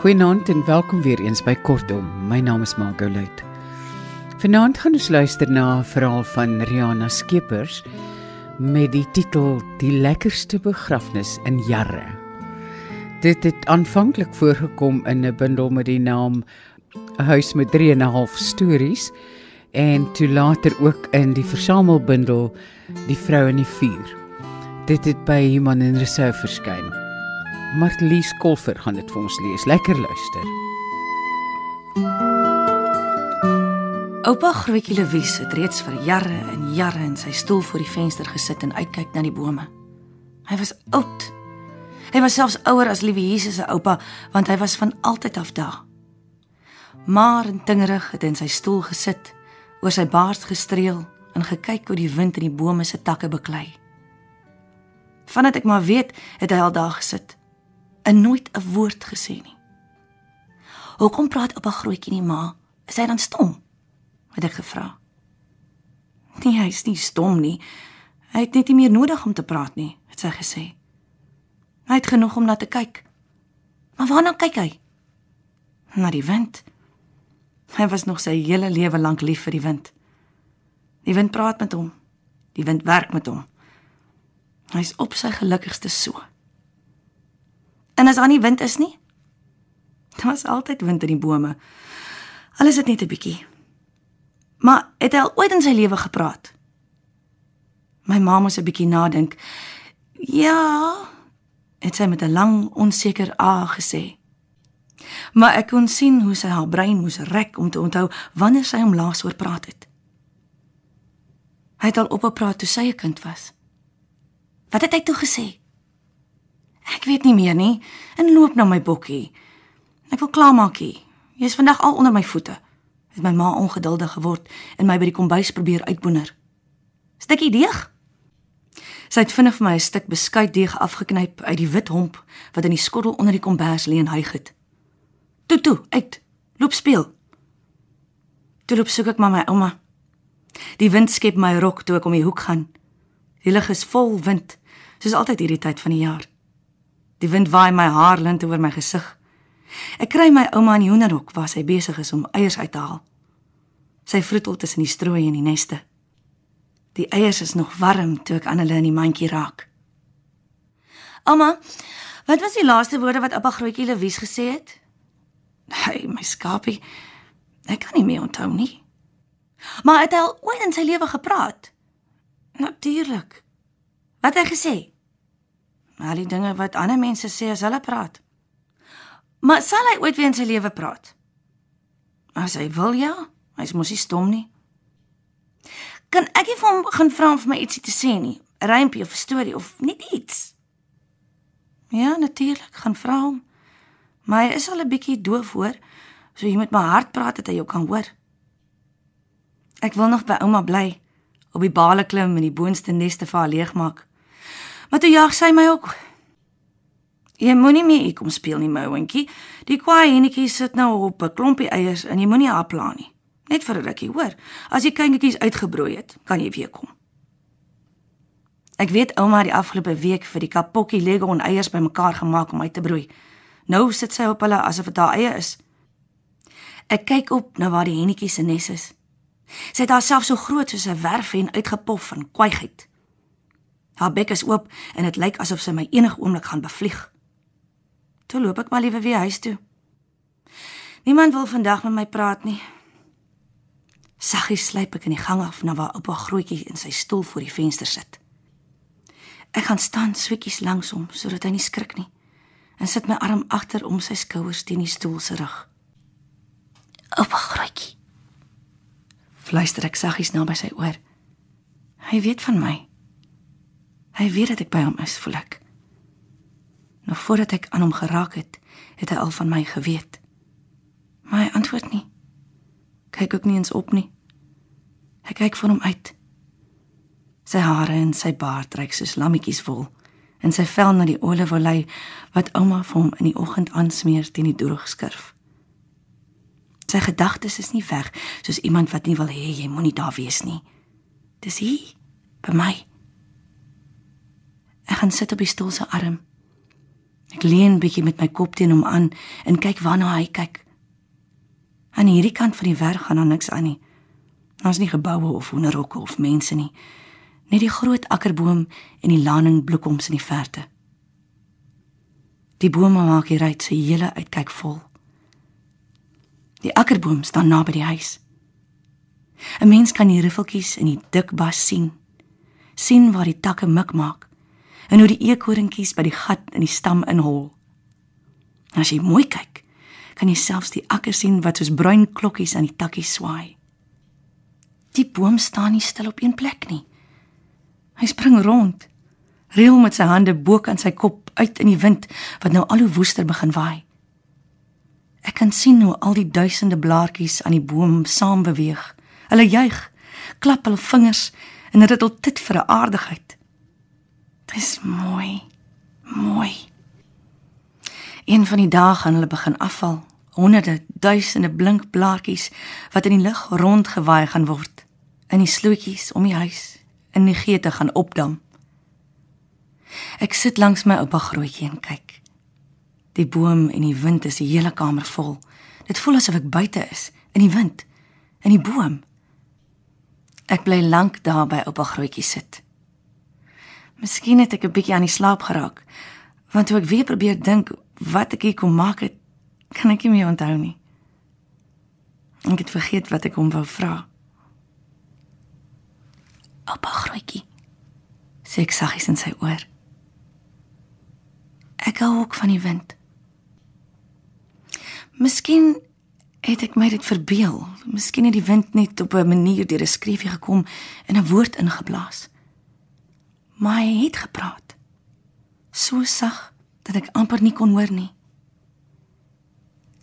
Goeienaand en welkom weer eens by Kortom. My naam is Margot Luit. Vanaand gaan ons luister na 'n verhaal van Riana Skeepers met die titel Die lekkerste begrafnis in jare. Dit het aanvanklik voorgekom in 'n bundel met die naam 'n huis met 3 en 'n half stories en toe later ook in die versamelbundel Die vrou in die vuur. Dit het by Human en Reserve verskyn. Martlies Kolfer gaan dit vir ons lees. Lekker luister. Oupa Grootjie Lewis het reeds vir jare en jare in sy stoel voor die venster gesit en uitkyk na die bome. Hy was oud. Hy was selfs ouer as liewe Jesus se oupa, want hy was van altyd af daar. Maar en tingerig het hy in sy stoel gesit, oor sy baard gestreel en gekyk hoe die wind in die bome se takke beklei. Vandat ek maar weet, het hy al daar gesit en nooit 'n woord gesê nie. Hoekom praat oupa grootjie nie maar? Is hy dan stom? het ek gevra. Nee, hy is nie stom nie. Hy het net nie meer nodig om te praat nie, het sy gesê. Hy het genoeg om na te kyk. Maar waarna kyk hy? Na die wind. Hy was nog sy hele lewe lank lief vir die wind. Die wind praat met hom. Die wind werk met hom. Hy's op sy gelukkigste so. En as aan die wind is nie, daar was altyd wind in die bome. Alles het net 'n bietjie. Maar het hy al ooit in sy lewe gepraat? My ma moes 'n bietjie nadink. Ja, het sy met 'n lang onseker a gesê. Maar ek kon sien hoe sy haar brein moes rek om te onthou wanneer sy hom laas oor praat het. Hy het al opgepraat toe sy 'n kind was. Wat het hy toe gesê? Ek weet nie meer nie. En loop na my bokkie. Ek wil klaarmaak hier. Jy is vandag al onder my voete. Het my ma ongeduldig geword en my by die kombuis probeer uitboener. Stukkie deeg. Sy het vinnig vir my 'n stuk beskuitdeeg afgeknyp uit die wit homp wat in die skottel onder die kombers lê en hyg het. Toe toe, uit. Loop speel. Toe loop soek ek maar my ouma. Die wind skep my rok toe ek om die hoek gaan. Die lug is vol wind, soos altyd hierdie tyd van die jaar. Die wind waai my haar lint oor my gesig. Ek kry my ouma in die hoenderhok waar sy besig is om eiers uit te haal. Sy vroetel tussen die strooi en die neste. Die eiers is nog warm toe ek aan hulle in die mandjie raak. Ouma, wat was die laaste woorde wat oupa grootjie Lewis gesê het? Hey, my skapie. Ek kan nie meer onthou nie. Maar het hy al ooit in sy lewe gepraat? Natuurlik. Wat het hy gesê? Al die dinge wat ander mense sê as hulle praat. Maar sal hy ooit weer in sy lewe praat? As hy wil ja, hy's mos nie stom nie. Kan ek nie vir hom gaan vra om vir my ietsie te sê nie? 'n Rympie of 'n storie of net iets? Ja, natuurlik, gaan vra hom. Maar hy is al 'n bietjie doof hoor. So jy moet maar hard praat dat hy jou kan hoor. Ek wil nog by ouma bly, op die bale klim en die boonste neste vir haar leegmaak. Maar toe jag sy my ook. Jy moenie meer hier kom speel nie, my ouentjie. Die kwaai enetjie sit nou op 'n klompie eiers en jy moenie haar pla nie. Net vir 'n rukkie, hoor. As die kindjies uitgebroei het, kan jy weer kom. Ek weet ouma het die afgelope week vir die kapokkie Lego en eiers bymekaar gemaak om uit te broei. Nou sit sy op hulle asof dit haar eie is. Ek kyk op na waar die hennetjies se nes is. Sy het haarself so groot soos 'n werfhen uitgepof van kwaaiheid. Haar bek is oop en dit lyk asof sy my enige oomblik gaan bevlieg. Toe loop ek maar liewe weer huis toe. Niemand wil vandag met my praat nie. Saggies sluip ek in die gang af na waar oupa grootjie in sy stoel voor die venster sit. Ek gaan staan swetjies langs hom sodat hy nie skrik nie en sit my arm agter om sy skouers teen die stoel se rug. Oupa grootjie. Fluister ek saggies naby sy oor. Hy weet van my. Hy weet dat ek by hom is, voel ek. Nog voordat ek aan hom geraak het, het hy al van my geweet. Maar hy antwoord nie. Kyk ook nie eens op nie. Hy kyk van hom uit. Sy hare en sy baard reik soos lammetjies vol en sy vel na die oliefolie wat ouma vir hom in die oggend aansmeer teen die droogskirf. Sy gedagtes is nie weg soos iemand wat nie wil hê jy moenie daar wees nie. Dis hier by my. Gaan sit op die stoel se arm. Ek leun bietjie met my kop teen hom aan en kyk waarna hy kyk. Aan hierdie kant van die werk gaan daar niks aan nie. Daar's nie geboue of hoenderhokke of mense nie. Net die groot akkerboom en die laning bloekoms in die verte. Die bome maak hier uit sy hele uitkyk vol. Die akkerboom staan naby die huis. 'n Mens kan die riffeltjies in die dik bas sien. sien waar die takke mik maak en hoe die eekoringetjies by die gat in die stam inhol. As jy mooi kyk, kan jy selfs die akker sien wat soos bruin klokkies aan die takkies swaai. Die boom staan nie stil op een plek nie. Hy spring rond, reël met sy hande bo kan sy kop uit in die wind wat nou al hoe woester begin waai. Ek kan sien hoe al die duisende blaartjies aan die boom saam beweeg. Hulle juig, klap hulle vingers en rittel dit vir 'n aardigheid. Dit is mooi. Mooi. Een van die dae gaan hulle begin afval. Honderde, duisende blink blaartjies wat in die lug rondgewaai gaan word in die slootjies om die huis in die geete gaan opdam. Ek sit langs my oupa grootjie en kyk. Die boom en die wind is die hele kamer vol. Dit voel asof ek buite is, in die wind, in die boom. Ek bly lank daar by oupa grootjie sit. Miskien het ek 'n bietjie aan die slaap geraak, want toe ek weer probeer dink wat ek hier kom maak het, kan ek nie meer onthou nie. Ek het vergeet wat ek hom wou vra. Oupa grootjie sê ek saggies in sy oor. Ek hou ook van die wind. Miskien het ek my dit verbeel. Miskien het die wind net op 'n manier deur 'n skreefie gekom en 'n woord ingeblaas. Maar hy het gepraat. So sag dat ek amper nie kon hoor nie.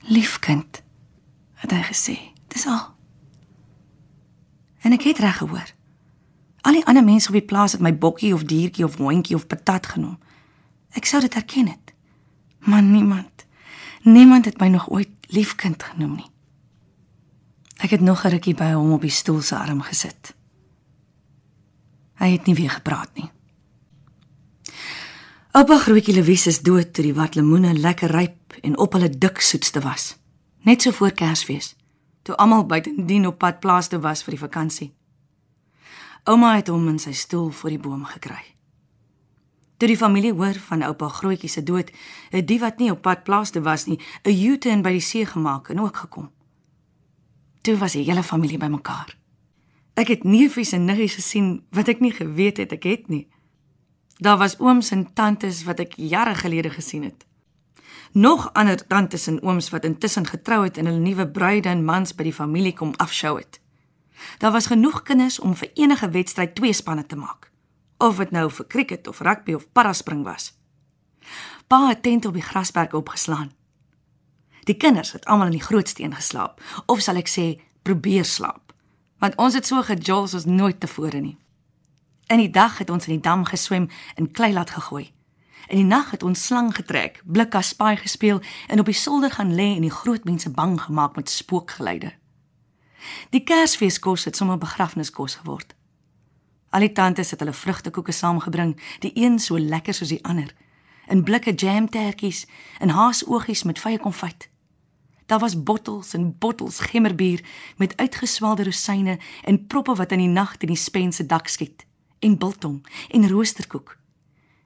Liefkind, het hy gesê. Dis al. En ek het reg gehoor. Al die ander mense op die plaas het my bokkie of diertjie of hondjie of patat genoem. Ek sou dit herken het. Maar niemand Niemand het my nog ooit liefkind genoem nie. Ek het nog 'n rukkie by hom op die stoel se arm gesit. Hy het nie weer gepraat nie. Oupa Grootjie Louise is dood toe die wat lemoene lekker ryp en op hulle dik soetste was. Net so voor Kersfees, toe almal buitendien op pad plaas toe was vir die vakansie. Ouma het hom in sy stoel voor die boom gekry. Toe die familie hoor van oupa Grootjie se dood, het die wat nie op pad plaas te was nie, 'n U-turn by die see gemaak en ook gekom. Toe was die hele familie bymekaar. Ek het neefies en niggies gesien wat ek nie geweet het ek het nie. Daar was ooms en tantes wat ek jare gelede gesien het. Nog ander tantes en ooms wat intussen getrou het en hulle nuwe bruide en mans by die familie kom afshow het. Daar was genoeg kinders om vir enige wedstryd twee spanne te maak of dit nou vir cricket of rugby of paraspring was. Pa het tent op die grasperk opgeslaan. Die kinders het almal in die groot steen geslaap, of sal ek sê probeer slaap, want ons het so gejol soos nooit tevore nie. In die dag het ons in die dam geswem en klei laat gegooi. In die nag het ons slang getrek, blik as spaai gespeel en op die solder gaan lê en die groot mense bang gemaak met spookgeluide. Die Kersfeeskos het sommer begrafniskos geword. Al die tantes het hulle vrugtekoeke saamgebring, die een so lekker soos die ander, in blikke jamtertjies en haasoogies met vye konfyt. Daar was bottels en bottels gemmerbier met uitgeswelde rosyne en proppe wat in die nag teen die spense dak skiet, en biltong en roosterkoek.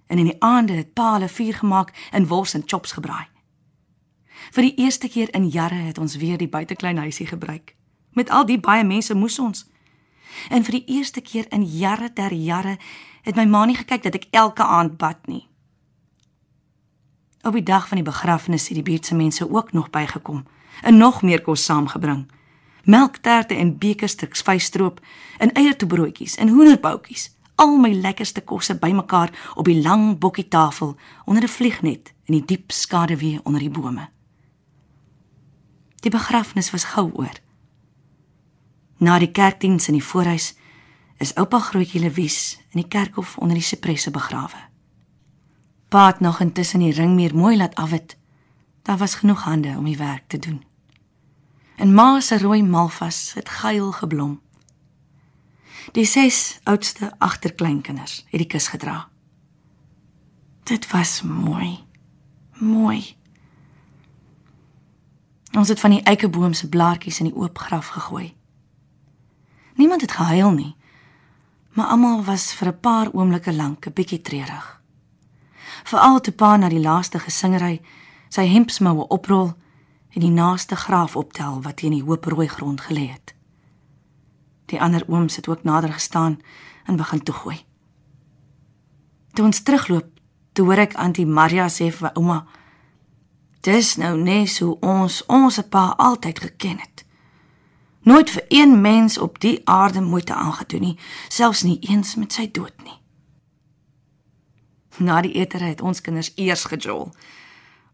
En in die aande het pa hulle vuur gemaak en wors en chops gebraai. Vir die eerste keer in jare het ons weer die buiteklein huisie gebruik. Met al die baie mense moes ons En vir die eerste keer in jare ter jare het my ma nie gekyk dat ek elke aand bad nie. Op die dag van die begrafnis het die buurtse mense ook nog bygekom en nog meer kos saamgebring. Melkterte en bekerstuks vleisstroop en eiertoebroodjies en hoenderboutjies. Al my lekkerste kosse bymekaar op die lang bokkietafel onder 'n vliegnet in die diep skaduwee onder die bome. Die begrafnis was gou oor. Na die kerkdiens in die voorhuis is oupa grootjie Lewis in die kerkhof onder die sipresse begrawe. Pa het nog intussen die ring meer mooi laat afwit. Daar was genoeg hande om die werk te doen. En ma se rooi malvas het geil geblom. Die ses oudste agterkleinkinders het die kus gedra. Dit was mooi. Mooi. Ons het van die eikeboom se blaartjies in die oop graf gegooi. Niemand het gehuil nie, maar almal was vir 'n paar oomblikke lank 'n bietjie treurig. Veral toe pa na die laaste gesingery sy hempsmoue oprol en die naaste graaf optel wat teen die hoop rooi grond gelê het. Die ander ooms het ook nader gestaan en begin toegooi. Toe ons terugloop, toe hoor ek Auntie Maria sê vir ouma: "Dis nou net so ons ons pa altyd geken het. Nooit vir een mens op die aarde moeite aangedoen nie, selfs nie eens met sy dood nie." Na die eetery het ons kinders eers gejol.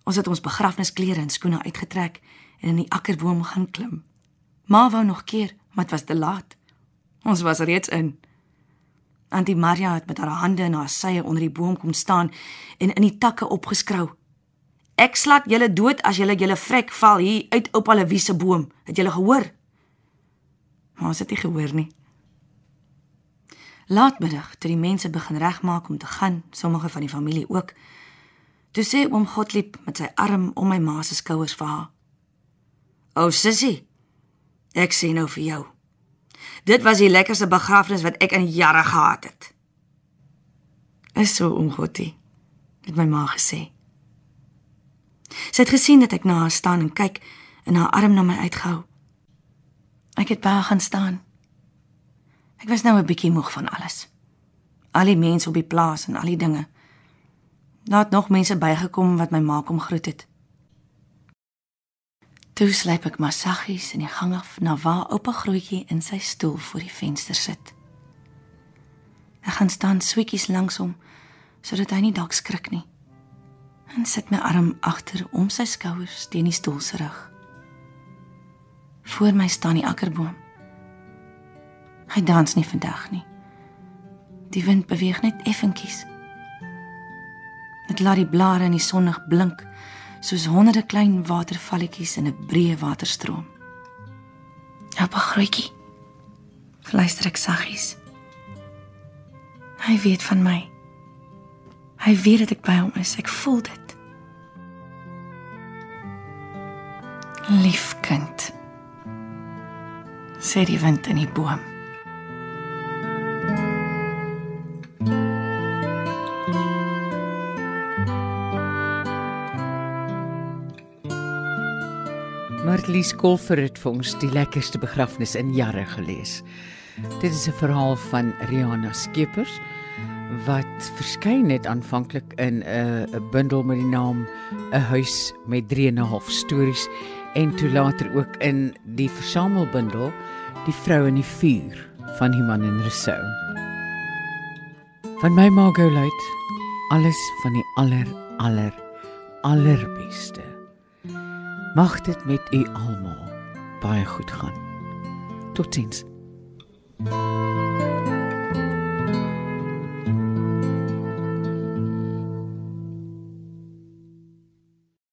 Ons het ons begrafnisklere en skoene uitgetrek en in die akkerboom gaan klim. Ma wou nog keer, maar dit was te laat. Ons was reeds in. Auntie Maria het met haar hande in haar sye onder die boom kom staan en in die takke opgeskrou. Ek slat julle dood as julle julle vrek val hier uit op hulle wiese boom. Het julle gehoor? Maar ons het nie gehoor nie. Laatmiddag, toe die mense begin regmaak om te gaan, sommige van die familie ook, toe sê oom Godlieb met sy arm om my ma se skouers vir haar: "O sussie, ek sê nou vir jou. Dit was die lekkerste begrafnis wat ek in jare gehad het." Is so oom Godlie, het my ma gesê. Sy het gesien dat ek na haar staan en kyk en haar arm na my uitgehou. Ek het by haar gaan staan. Ek was nou 'n bietjie moeg van alles. Al die mense op die plaas en al die dinge. Daar het nog mense bygekom wat my ma kom groet het. Toe slyp ek maar saggies in die gang af na waar oupa grootjie in sy stoel voor die venster sit. Ek gaan staan sweetjies langs hom sodat hy nie dalk skrik nie. En sit my arm agter om sy skouers teen die stoel se rug. Voor my staan die akkerboom. Hy dans nie vandag nie. Die wind beweeg net effentjies. Dit laat die blare in die sonnig blink soos honderde klein watervalletjies in 'n breë waterstroom. Oupa grootjie. Fluister ek saggies. Hy weet van my. Hy weet dat ek by hom is. Ek voel dit. Lief kind. Sê die wind in die boom. Martlies Kolfer het vir ons die lekkerste begrafnis in jare gelees. Dit is 'n verhaal van Riana Skeepers wat verskyn het aanvanklik in 'n 'n bundel met die naam 'n huis met 3 en 'n half stories en toe later ook in die versamelbundel Die vrou in die vuur van Human en Rousseau. Van my Margot Luit, alles van die aller aller allerbeste. Mag dit met u almal baie goed gaan. Totsiens. thank you